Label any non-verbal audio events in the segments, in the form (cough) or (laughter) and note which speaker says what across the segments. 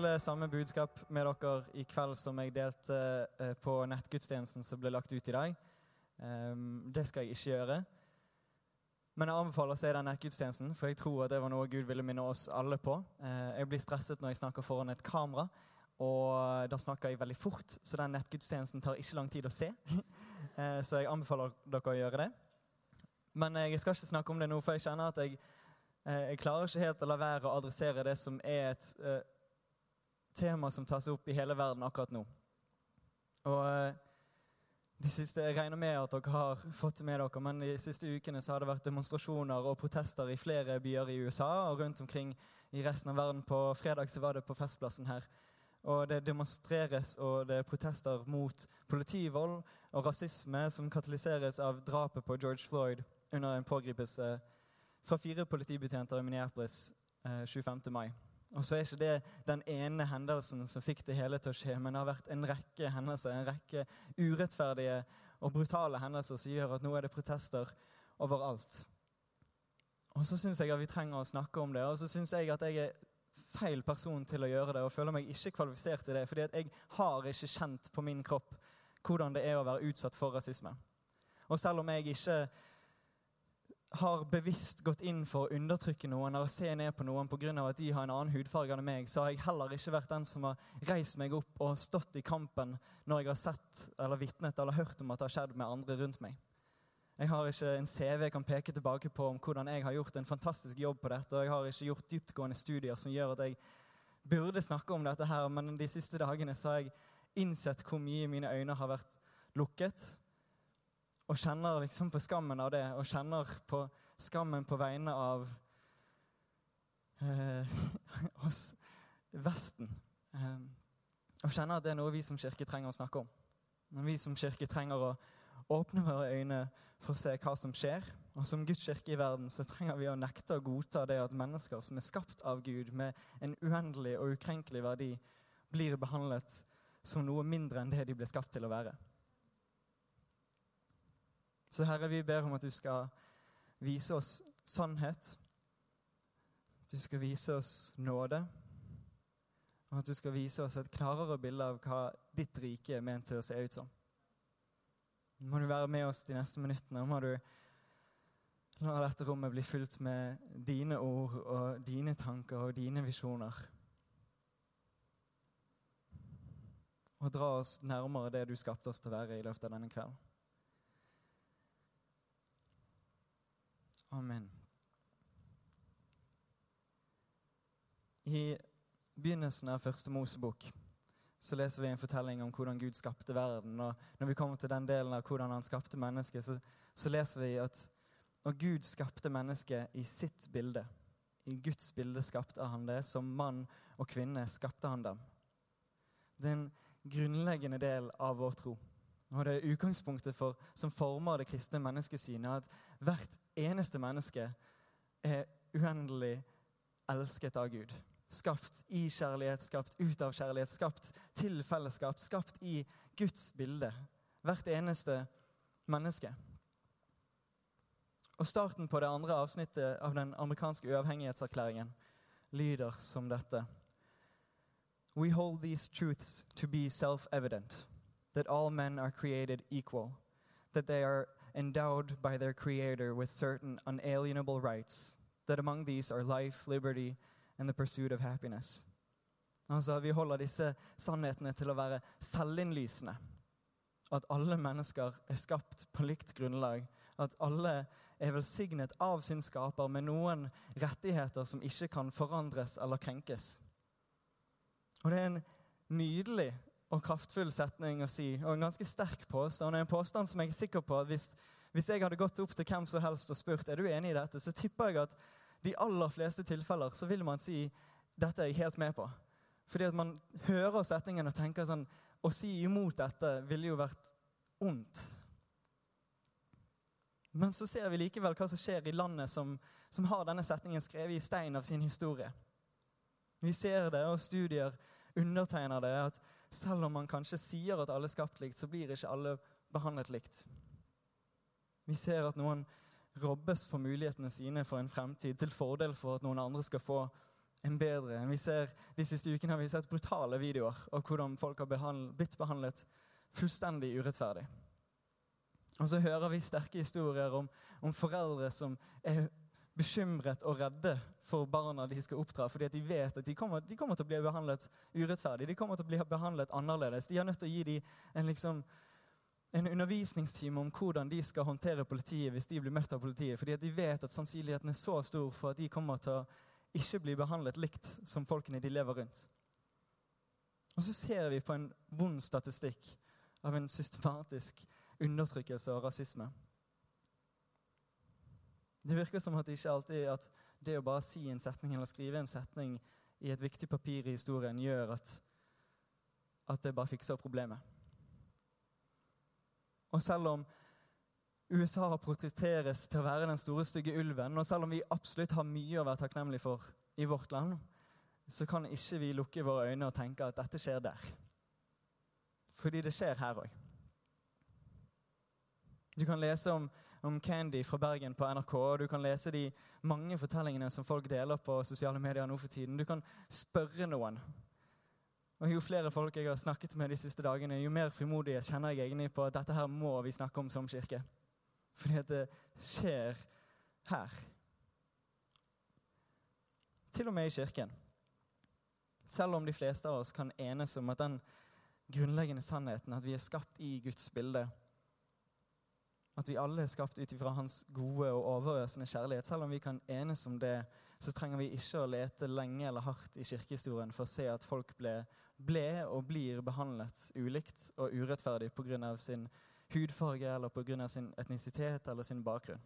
Speaker 1: Dele samme budskap med dere i kveld som jeg delte eh, på nettgudstjenesten som ble lagt ut i dag. Ehm, Det skal jeg ikke gjøre. Men jeg anbefaler å se den nettgudstjenesten, for jeg tror at det var noe Gud ville minne oss alle på. Eh, Jeg blir stresset når jeg snakker foran et kamera, og da snakker jeg veldig fort, så den nettgudstjenesten tar ikke lang tid å se. (laughs) Eh, Så jeg anbefaler dere å gjøre det. Men jeg skal ikke snakke om det nå, for jeg kjenner at jeg, eh, jeg klarer ikke helt å la være å adressere det som er et eh, tema som tas opp i hele verden akkurat nå. Og eh, de siste, Jeg regner med at dere har fått det med dere, men de siste ukene så har det vært demonstrasjoner og protester i flere byer i USA og rundt omkring i resten av verden. På fredag så var det på Festplassen her. Og det demonstreres og det er protester mot politivold og rasisme som katalyseres av drapet på George Floyd under en pågripelse fra fire politibetjenter i Minneapolis eh, 25. mai. Og så er ikke det den ene hendelsen som fikk det hele til å skje, men det har vært en rekke hendelser, en rekke urettferdige og brutale hendelser som gjør at nå er det protester overalt. Og så syns jeg at vi trenger å snakke om det, og så syns jeg at jeg er feil person til å gjøre det, og føler meg ikke kvalifisert til det, fordi at jeg har ikke kjent på min kropp hvordan det er å være utsatt for rasisme. Og selv om jeg ikke har bevisst gått inn for å undertrykke noen eller se ned på noen pga. at de har en annen hudfarge enn meg, så har jeg heller ikke vært den som har reist meg opp og stått i kampen når jeg har sett eller vitnet eller hørt om at det har skjedd med andre rundt meg. Jeg har ikke en CV jeg kan peke tilbake på om hvordan jeg har gjort en fantastisk jobb på dette, og jeg har ikke gjort dyptgående studier som gjør at jeg burde snakke om dette her, men de siste dagene så har jeg innsett hvor mye mine øyne har vært lukket, og kjenner liksom på skammen av det, og kjenner på skammen på vegne av eh, (laughs) oss Vesten. Eh, og kjenner at det er noe vi som kirke trenger å snakke om. Men vi som kirke trenger å åpne våre øyne for å se hva som skjer. Og som Guds kirke i verden så trenger vi å nekte å godta det at mennesker som er skapt av Gud med en uendelig og ukrenkelig verdi, blir behandlet som noe mindre enn det de ble skapt til å være. Så Herre, vi ber om at du skal vise oss sannhet. Du skal vise oss nåde. Og at du skal vise oss et klarere bilde av hva ditt rike er ment til å se ut som. Må du være med oss de neste minuttene. Må du la dette rommet bli fylt med dine ord og dine tanker og dine visjoner. Og dra oss nærmere det du skapte oss til å være i løpet av denne kvelden. Amen. I begynnelsen av første Mosebok så leser vi en fortelling om hvordan Gud skapte verden. Og når vi kommer til den delen av hvordan han skapte mennesket, så, så leser vi at når Gud skapte mennesket i sitt bilde, i Guds bilde skapte han det, som mann og kvinne skapte han dem. Det er en grunnleggende del av vår tro. Og det er utgangspunktet for, som former det kristne menneskesynet, at hvert eneste menneske er uendelig elsket av Gud. Skapt i kjærlighet, skapt ut av kjærlighet, skapt til fellesskap, skapt i Guds bilde. Hvert eneste menneske. Og Starten på det andre avsnittet av den amerikanske uavhengighetserklæringen lyder som dette. We hold these truths to be self-evident, that all men are created equal, that they are endowed by their Creator with certain unalienable rights, that among these are life, liberty, and the pursuit of happiness. Altså, Vi holder disse sannhetene til å være selvinnlysende. At alle mennesker er skapt på likt grunnlag. At alle er velsignet av sin skaper med noen rettigheter som ikke kan forandres eller krenkes. Og Det er en nydelig og kraftfull setning å si, og en ganske sterk påstand. En påstand som jeg er sikker på at hvis, hvis jeg hadde gått opp til hvem som helst og spurt er du enig i dette, så tipper jeg at de aller fleste tilfeller så vil man si dette er jeg helt med på. Fordi at man hører setningen og tenker sånn Å si imot dette ville jo vært ondt. Men så ser vi likevel hva som skjer i landet som, som har denne setningen skrevet i stein av sin historie. Vi ser det, og studier undertegner det, at selv om man kanskje sier at alle er skapt likt, så blir ikke alle behandlet likt. Vi ser at noen robbes for mulighetene sine for en fremtid til fordel for at noen andre skal få en bedre. Vi ser, De siste ukene har vi sett brutale videoer av hvordan folk har behandlet, blitt behandlet fullstendig urettferdig. Og så hører vi sterke historier om, om, foreldre som er bekymret og redde for barna de skal oppdra, fordi de vet at de kommer, de kommer, til å bli behandlet urettferdig. De kommer til å bli behandlet annerledes. De har nødt til å gi dem en, liksom, en undervisningstime om hvordan de skal håndtere politiet hvis de blir møtt av politiet, fordi de vet at sannsynligheten er så stor for at de kommer til å ikke bli behandlet likt som folkene de lever rundt. Og så ser vi på en vond statistikk av en systematisk undertrykkelse og rasisme. Det virker som at det ikke alltid at det å bare si en setning eller skrive en setning i et viktig papir i historien gjør at, at det bare fikser problemet. Og selv om USA portretteres til å være den store, stygge ulven. Og selv om vi absolutt har mye å være takknemlige for i vårt land, så kan ikke vi lukke våre øyne og tenke at dette skjer der. Fordi det skjer her òg. Du kan lese om, om, Candy fra Bergen på NRK, og du kan lese de mange fortellingene som folk deler på sosiale medier nå for tiden. Du kan spørre noen. Og Jo flere folk jeg har snakket med de siste dagene, jo mer frimodighet kjenner jeg egentlig på at dette her må vi snakke om som kirke. Fordi at det skjer her. Til og med i kirken. Selv om de fleste av oss kan enes om at den grunnleggende sannheten, at vi er skapt i Guds bilde, at vi alle er skapt ut ifra Hans gode og overøsende kjærlighet, selv om vi kan enes om det, så trenger vi ikke å lete lenge eller hardt i kirkehistorien for å se at folk ble, ble og blir behandlet ulikt og urettferdig pga. sin hudfarge eller pga. sin etnisitet eller sin bakgrunn.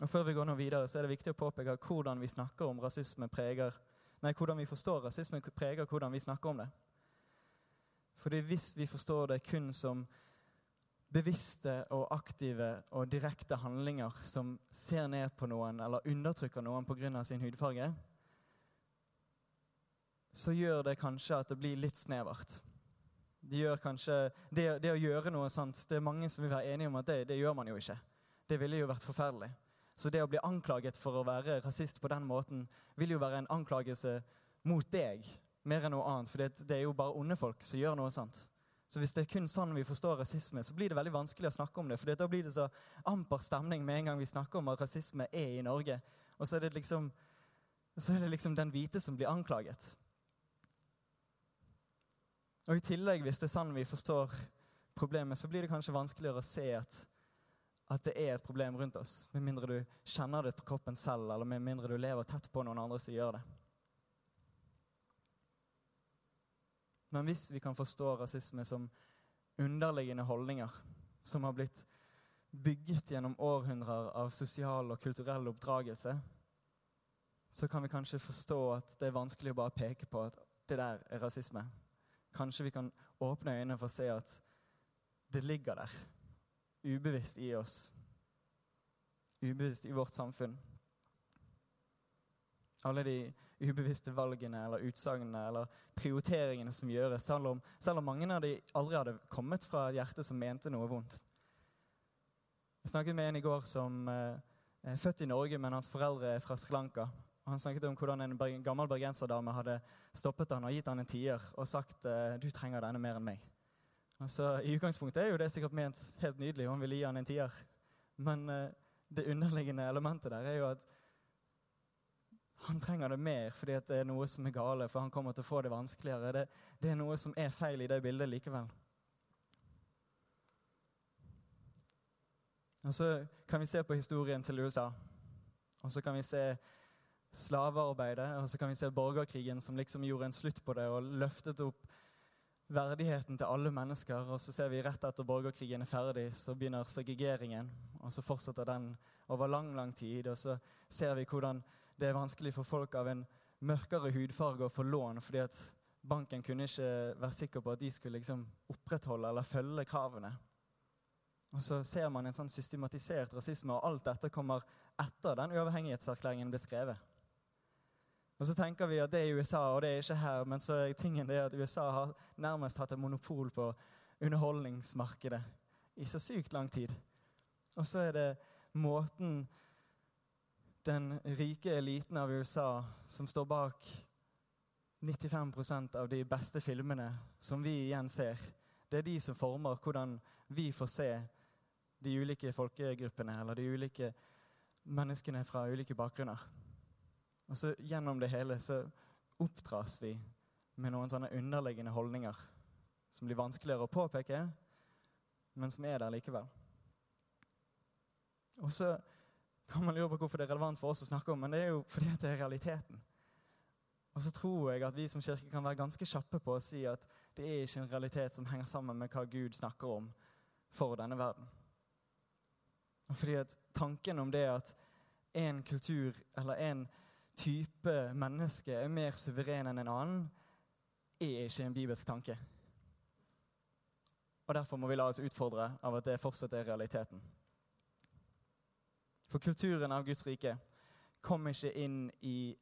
Speaker 1: Og Før vi går noe videre, så er det viktig å påpeke hvordan vi snakker om rasisme preger Nei, hvordan vi forstår rasisme, preger hvordan vi snakker om det. Fordi hvis vi forstår det kun som bevisste og aktive og direkte handlinger som ser ned på noen eller undertrykker noen pga. sin hudfarge, så gjør det kanskje at det blir litt snevert. Det, det, det, å gjøre noe sant, Det er mange som vil være enige om at det, det gjør man jo ikke. Det ville jo vært forferdelig. Så det å bli anklaget for å være rasist på den måten vil jo være en anklagelse mot deg mer enn noe annet. For det, det er jo bare onde folk som gjør noe sånt. Så hvis det er kun sånn vi forstår rasisme, så blir det veldig vanskelig å snakke om det. For da blir det så amper stemning med en gang vi snakker om at rasisme er i Norge. Og så er det liksom, er det liksom den hvite som blir anklaget. Og i tillegg, hvis det er sånn vi forstår problemet, så blir det kanskje vanskeligere å se at, at det er et problem rundt oss. Med mindre du kjenner det på kroppen selv, eller med mindre du lever tett på noen andre som gjør det. Men hvis vi kan forstå rasisme som underliggende holdninger som har blitt bygget gjennom århundrer av sosial og kulturell oppdragelse, så kan vi kanskje forstå at det er vanskelig å bare peke på at det der er rasisme. Kanskje vi kan åpne øynene for å se at det ligger der, ubevisst i oss. Ubevisst i vårt samfunn. Alle de ubevisste valgene eller utsagnene eller prioriteringene som gjøres, selv om, selv om mange av de aldri hadde kommet fra et hjerte som mente noe vondt. Jeg snakket med en i går som eh, er født i Norge, men hans foreldre er fra Sri Lanka. Og han snakket om hvordan en gammel bergenserdame hadde stoppet han og gitt han en tier og sagt eh, du trenger denne mer enn meg. Altså, I utgangspunktet er jo det sikkert ment helt nydelig, hun ville gi han en tier. Men uh, det underliggende elementet der er jo at han trenger det mer fordi det er noe som er gale, for han kommer til å få det vanskeligere. Det, det er noe som er feil i det bildet likevel. Og Så kan vi se på historien til USA. Og så kan vi se slavearbeidet. Og så kan vi se borgerkrigen som liksom gjorde en slutt på det og løftet opp verdigheten til alle mennesker. Og så ser vi rett etter borgerkrigen er ferdig, så begynner segregeringen. Og så fortsetter den over lang, lang tid. Og så ser vi hvordan det er vanskelig for folk av en mørkere hudfarge å få lån fordi at banken kunne ikke være sikker på at de skulle liksom opprettholde eller følge kravene. Og så ser man en sånn systematisert rasisme, og alt dette kommer etter den uavhengighetserklæringen ble skrevet. Og så tenker vi at det er USA, og det er ikke her. Men så er tingen det at USA har nærmest hatt et monopol på underholdningsmarkedet i så sykt lang tid. Og så er det måten den rike eliten av USA som står bak 95% av de beste filmene som vi igjen ser, det er de som former hvordan vi får se de ulike folkegruppene eller de ulike menneskene fra ulike bakgrunner. Og så Gjennom det hele så oppdras vi med noen sånne underliggende holdninger som blir vanskeligere å påpeke, men som er der likevel. Og så kan man lure på hvorfor det er relevant for oss å snakke om, men det er jo fordi det er realiteten. Og så tror jeg at vi som kirke kan være ganske kjappe på å si at det er ikke en realitet som henger sammen med hva Gud snakker om for denne verden. Og fordi at tanken om det at en kultur eller en type menneske er mer suveren enn en annen, er ikke en bibelsk tanke. Og Derfor må vi la oss utfordre av at det fortsatt er realiteten. For kulturen av Guds rike kom ikke inn, i,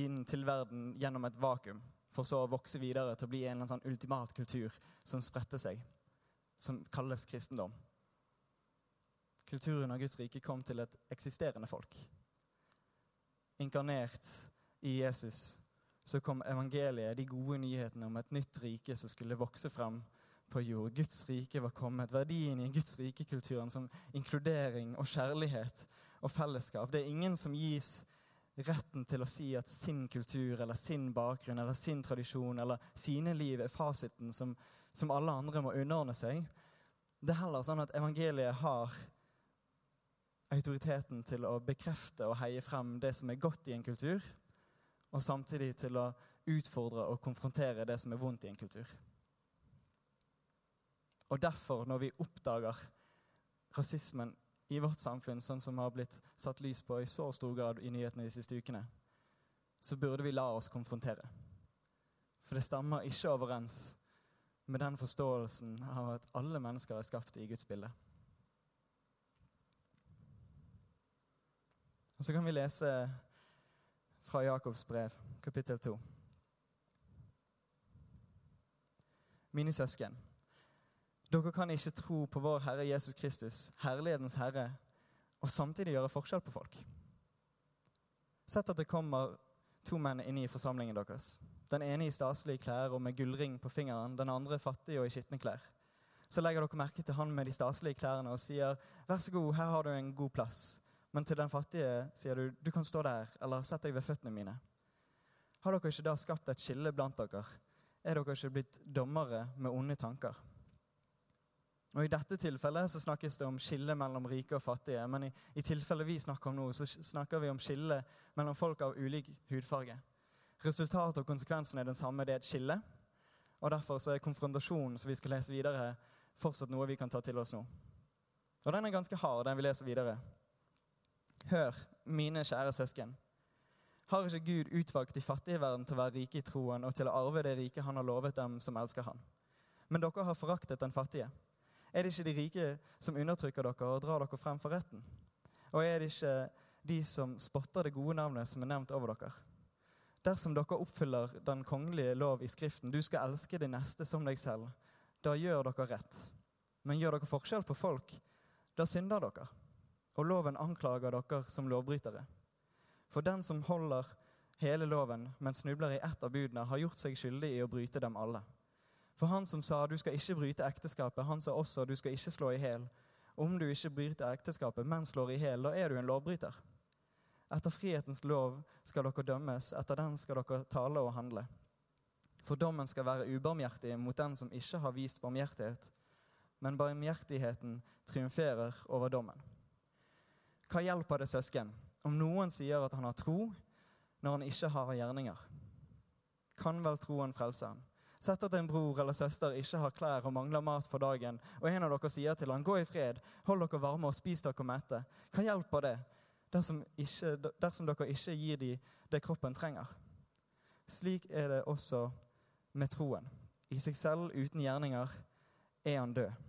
Speaker 1: inn, til verden gjennom et vakuum, for så å vokse videre til å bli en sånn ultimat kultur som spredte seg, som kalles kristendom. Kulturen av Guds rike kom til et eksisterende folk. Inkarnert i Jesus så kom evangeliet, de gode nyhetene om et nytt rike som skulle vokse frem på jord. Guds rike var kommet. Verdien i Guds rike-kulturen som inkludering og kjærlighet og fellesskap. Det er ingen som gis retten til å si at sin kultur eller sin bakgrunn eller sin tradisjon eller sine liv er fasiten som, som alle andre må underordne seg. Det er heller sånn at evangeliet har autoriteten til å bekrefte og heie frem det som er godt i en kultur, og samtidig til å utfordre og konfrontere det som er vondt i en kultur. Og derfor, når vi oppdager rasismen i vårt samfunn, sånn som har blitt satt lys på i så stor grad i nyhetene de siste ukene, så burde vi la oss konfrontere. For det stemmer ikke overens med den forståelsen av at alle mennesker er skapt i Guds bilde. Og Så kan vi lese fra Jakobs brev, kapittel 2. Mine søsken. Dere kan ikke tro på vår Herre Jesus Kristus, herlighetens Herre, og samtidig gjøre forskjell på folk. Sett at det kommer to menn inn i forsamlingen deres. Den ene i staselige klær og med gullring på fingeren, den andre fattig og i skitne klær. Så legger dere merke til han med de staselige klærne og sier, 'Vær så god, her har du en god plass.' Men til den fattige sier du, 'Du kan stå der', eller 'Sett deg ved føttene mine'. Har dere ikke da skapt et skille blant dere? Er dere ikke blitt dommere med onde tanker? Og I dette tilfellet så snakkes det om skille mellom rike og fattige. Men i, i tilfellet vi snakker om nå, så snakker vi om skille mellom folk av ulik hudfarge. Resultatet og konsekvensen er den samme. Det er et skille. Og Derfor så er konfrontasjonen som vi skal lese videre, fortsatt noe vi kan ta til oss nå. Og Den er ganske hard, den vi leser videre. Hør, mine kjære søsken. Har ikke Gud utvalgt de fattige i verden til å være rike i troen og til å arve det rike han har lovet dem som elsker han? Men dere har foraktet den fattige. Er det ikke de rike som undertrykker dere og drar dere frem for retten? Og er det ikke de som spotter det gode navnet som er nevnt over dere? Dersom dere oppfyller den kongelige lov i Skriften, du skal elske de neste som deg selv, da gjør dere rett. Men gjør dere forskjell på folk, da synder dere. Og loven anklager dere som lovbrytere. For den som holder hele loven, men snubler i ett av budene, har gjort seg skyldig i å bryte dem alle. For han som sa du skal ikke bryte ekteskapet, han sa også du skal ikke slå i hjel. Om du ikke bryter ekteskapet, men slår i hjel, da er du en lovbryter. Etter frihetens lov skal dere dømmes, etter den skal dere tale og handle. For dommen skal være ubarmhjertig mot den som ikke har vist barmhjertighet, men barmhjertigheten triumferer over dommen. Hva hjelper det søsken om noen sier at han har tro, når han ikke har gjerninger? Kan vel troen frelse ham? Sett at en bror eller søster ikke har klær og mangler mat for dagen, og en av dere sier til han, 'Gå i fred, hold dere varme og spis dere mette'. Hva hjelper det dersom, ikke, dersom dere ikke gir dem det kroppen trenger? Slik er det også med troen. I seg selv, uten gjerninger, er han død.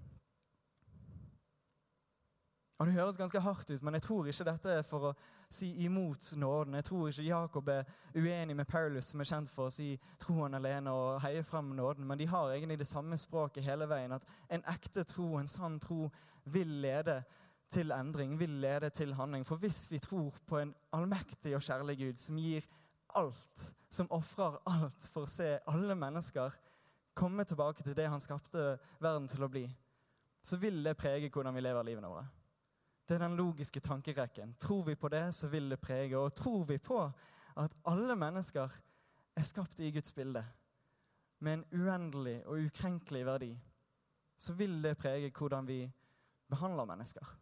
Speaker 1: Og Det høres ganske hardt ut, men jeg tror ikke dette er for å si imot nåden. Jeg tror ikke Jakob er uenig med Paulus, som er kjent for å si troen alene og heie frem nåden, men de har egentlig det samme språket hele veien. At en ekte tro, en sann tro, vil lede til endring, vil lede til handling. For hvis vi tror på en allmektig og kjærlig Gud som gir alt, som ofrer alt for å se alle mennesker komme tilbake til det han skapte verden til å bli, så vil det prege hvordan vi lever livene våre. Det er den logiske tankerekken. Tror vi på det, så vil det prege. Og tror vi på at alle mennesker er skapt i Guds bilde, med en uendelig og ukrenkelig verdi, så vil det prege hvordan vi behandler mennesker.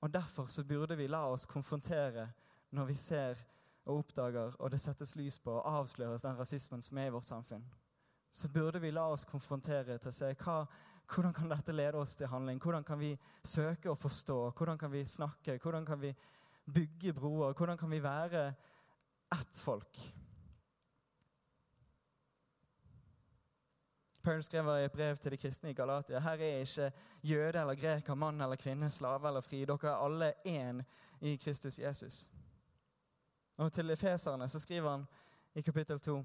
Speaker 1: Og Derfor så burde vi la oss konfrontere når vi ser og oppdager, og det settes lys på og avsløres den rasismen som er i vårt samfunn. Så burde vi la oss konfrontere til å se hva, hvordan kan dette lede oss til handling. Hvordan kan vi søke å forstå? Hvordan kan vi snakke? Hvordan kan vi bygge broer? Hvordan kan vi være ett folk? Paul skriver i et brev til de kristne i Galatia her er ikke jøde eller greker, mann eller kvinne, slave eller fri. Dere er alle én i Kristus Jesus. Og til efeserne så skriver han i kapittel 2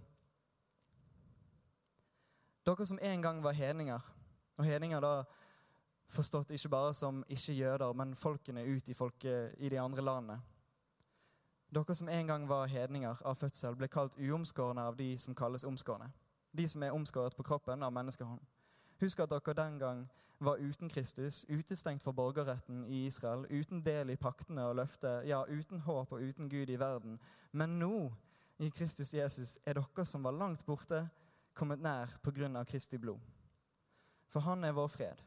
Speaker 1: Dere som en gang var hedninger, og hedninger da forstått ikke bare som ikke-jøder, men folkene ut i, folke, i de andre landene. Dere som en gang var hedninger av fødsel, ble kalt uomskårne av de som kalles omskårne de som er omskåret på kroppen av menneskehånd. Husk at dere den gang var uten Kristus, utestengt fra borgerretten i Israel, uten del i paktene og løftet, ja, uten håp og uten Gud i verden. Men nå, i Kristus Jesus, er dere som var langt borte, kommet nær på grunn av Kristi blod. For han er vår fred.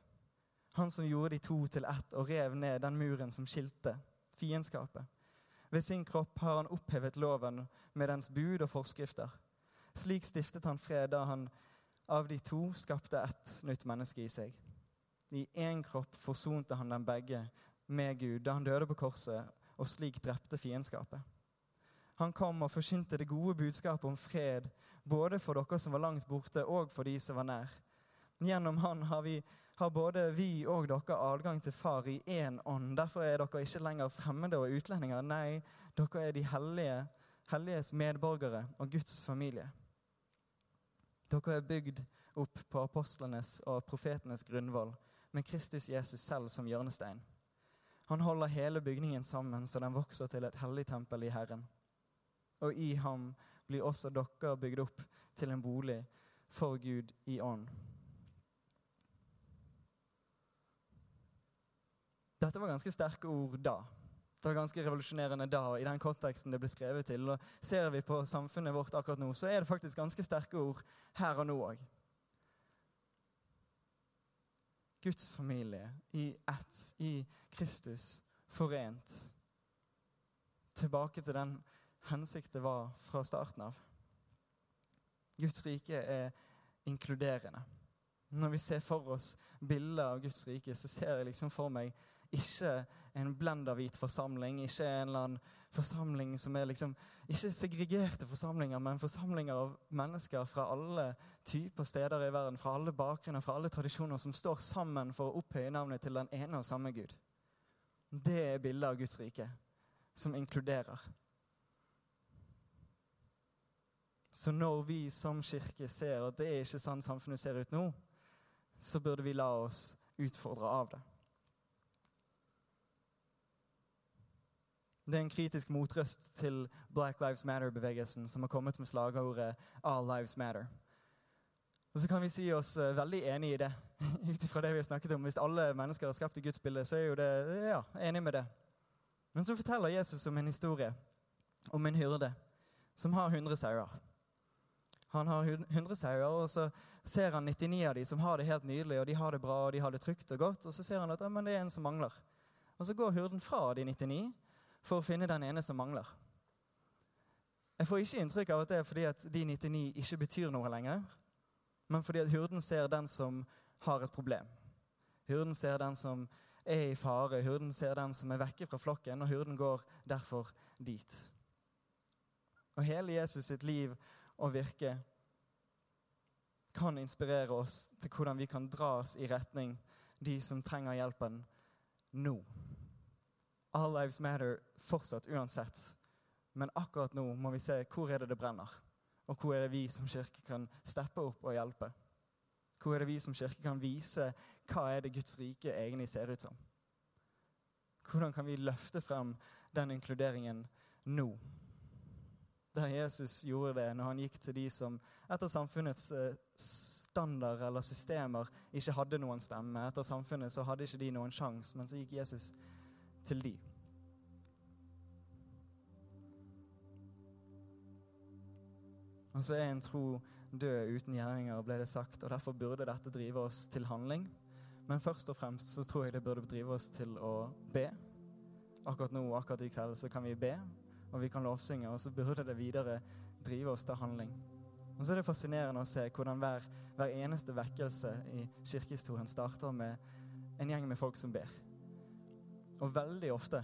Speaker 1: Han som gjorde de to til ett og rev ned den muren som skilte, fiendskapet. Ved sin kropp har han opphevet loven med dens bud og forskrifter. Slik stiftet han fred da han av de to skapte ett nytt menneske i seg. I én kropp forsonte han dem begge med Gud da han døde på korset, og slik drepte fiendskapet. Han kom og forkynte det gode budskapet om fred, både for dere som var langt borte, og for de som var nær. Gjennom han har, vi, har både vi og dere adgang til Far i én ånd. Derfor er dere ikke lenger fremmede og utlendinger. Nei, dere er de hellige, helliges medborgere og Guds familie. Dere er bygd opp på apostlenes og profetenes grunnvoll, med Kristus Jesus selv som hjørnestein. Han holder hele bygningen sammen så den vokser til et hellig tempel i Herren. Og i ham blir også dere bygd opp til en bolig for Gud i ånd. Dette var ganske sterke ord da. Det var ganske revolusjonerende da, i den konteksten det ble skrevet til. Og Ser vi på samfunnet vårt akkurat nå, så er det faktisk ganske sterke ord her og nå òg. Guds familie i ett, i Kristus, forent. Tilbake til den hensikt det var fra starten av. Guds rike er inkluderende. Når vi ser for oss bilder av Guds rike, så ser jeg liksom for meg ikke en blenderhvit forsamling, ikke en eller annen forsamling som er liksom Ikke segregerte forsamlinger, men forsamlinger av mennesker fra alle typer steder i verden, fra alle bakgrunner, fra alle tradisjoner, som står sammen for å opphøye navnet til den ene og samme Gud. Det er bildet av Guds rike, som inkluderer. Så når vi som kirke ser at det er ikke sånn samfunnet ser ut nå, så burde vi la oss utfordre av det. Det er en kritisk motrøst til Black Lives Matter-bevegelsen, som har kommet med slagordet 'All lives matter'. Og Så kan vi si oss uh, veldig enig i det, (laughs) ut ifra det vi har snakket om. Hvis alle mennesker er skapt i Guds bilde, så er jo det ja, enig med det. Men så forteller Jesus om en historie om en hyrde som har 100 sauer. Han har 100 sauer, og så ser han 99 av de som har det helt nydelig, og de har det bra og de har det trygt og godt, og så ser han at ja, men det er en som mangler. Og så går hyrden fra de 99 for å finne den ene som mangler. Jeg får ikke inntrykk av at det er fordi at de 99 ikke betyr noe lenger, men fordi at hurden ser den som har et problem. Hurden ser den som er i fare, hurden ser den som er vekke fra flokken, og hurden går derfor dit. Og hele Jesus sitt liv og virke kan inspirere oss til hvordan vi kan dras i retning de som trenger hjelpen nå. All lives matter fortsatt uansett. Men akkurat nå må vi se hvor er det det brenner. Og hvor er det vi som kirke kan steppe opp og hjelpe. Hvor er det vi som kirke kan vise hva er det Guds rike egentlig ser ut som. Hvordan kan vi løfte frem den inkluderingen nå? Der Jesus gjorde det når han gikk til de som etter samfunnets eh, standard eller systemer ikke hadde noen stemme. Etter samfunnet så hadde ikke de noen sjanse, men så gikk Jesus til de. Og så er en tro død uten gjerninger, ble det sagt, og derfor burde dette drive oss til handling. Men først og fremst så tror jeg det burde drive oss til å be. Akkurat nå, akkurat i kveld, så kan vi be, og vi kan lovsynge, og så burde det videre drive oss til handling. Og så er det fascinerende å se hvordan hver, hver eneste vekkelse i kirkehistorien starter med en gjeng med folk som ber. Og veldig ofte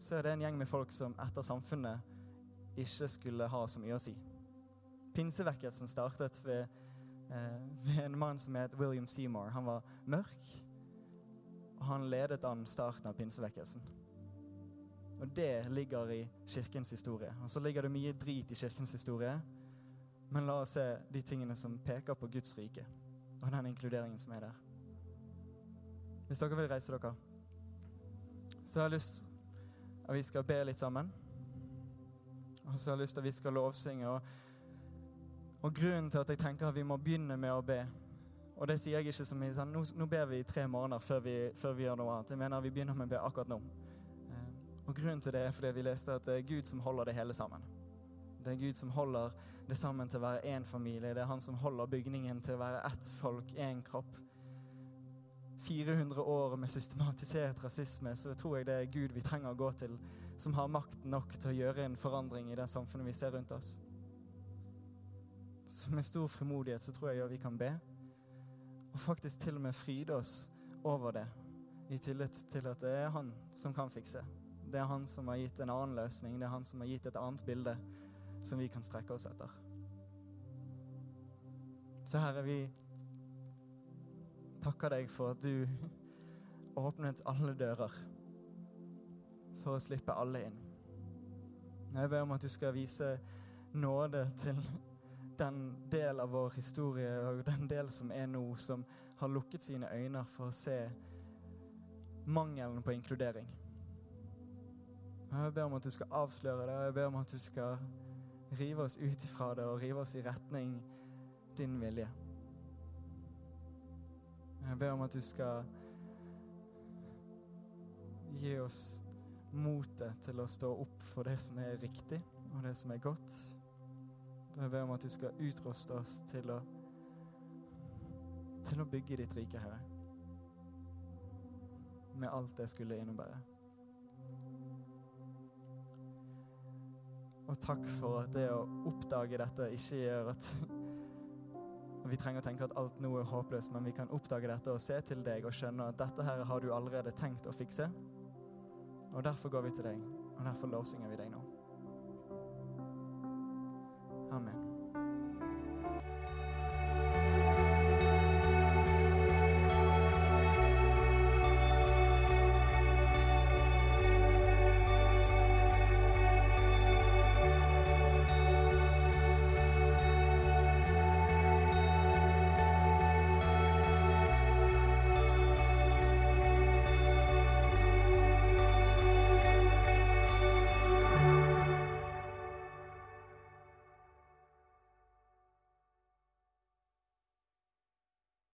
Speaker 1: så er det en gjeng med folk som etter samfunnet ikke skulle ha så mye å si. Pinsevekkelsen startet ved, eh, ved en mann som het William Seymour. Han var mørk, og han ledet an starten av pinsevekkelsen. Og det ligger i kirkens historie. Og så ligger det mye drit i kirkens historie. Men la oss se de tingene som peker på Guds rike, og den inkluderingen som er der. Hvis dere vil reise dere, så har jeg lyst at vi skal be litt sammen. Og så har jeg lyst til at vi skal lovsynge. og og grunnen til at jeg tenker at vi må begynne med å be Og det sier jeg ikke som i sånn, nå, nå ber vi i tre måneder før vi, før vi, gjør noe annet. Jeg mener vi begynner med å be akkurat nå. Eh, og grunnen til det er fordi vi leste at det er Gud som holder det hele sammen. Det er Gud som holder det sammen til å være én familie. Det er Han som holder bygningen til å være ett folk, én kropp. 400 år med systematisert rasisme, så tror jeg det er Gud vi trenger å gå til, som har makt nok til å gjøre en forandring i det samfunnet vi ser rundt oss. Så med stor frimodighet så tror jeg vi kan be. Og faktisk til og med fryde oss over det, i tillit til at det er han som kan fikse. Det er han som har gitt en annen løsning, det er han som har gitt et annet bilde som vi kan strekke oss etter. Så her er vi takker deg for at du åpnet alle dører for å slippe alle inn. Jeg ber om at du skal vise nåde til den del av vår historie og den del som er nå, som har lukket sine øyne for å se mangelen på inkludering. Jeg ber om at du skal avsløre det, og jeg ber om at du skal rive oss ut ifra det og rive oss i retning din vilje. Jeg ber om at du skal gi oss motet til å stå opp for det som er riktig, og det som er godt. Jeg ber om at du skal utruste oss til å, til å bygge ditt rike, Herre. Med alt det skulle innebære. Og takk for at det å oppdage dette ikke gjør at vi trenger å tenke at alt nå er håpløst, men vi kan oppdage dette og se til deg og skjønne at dette her har du allerede tenkt å fikse. Og derfor går vi til deg, og derfor lovsynger vi deg nå. Amen.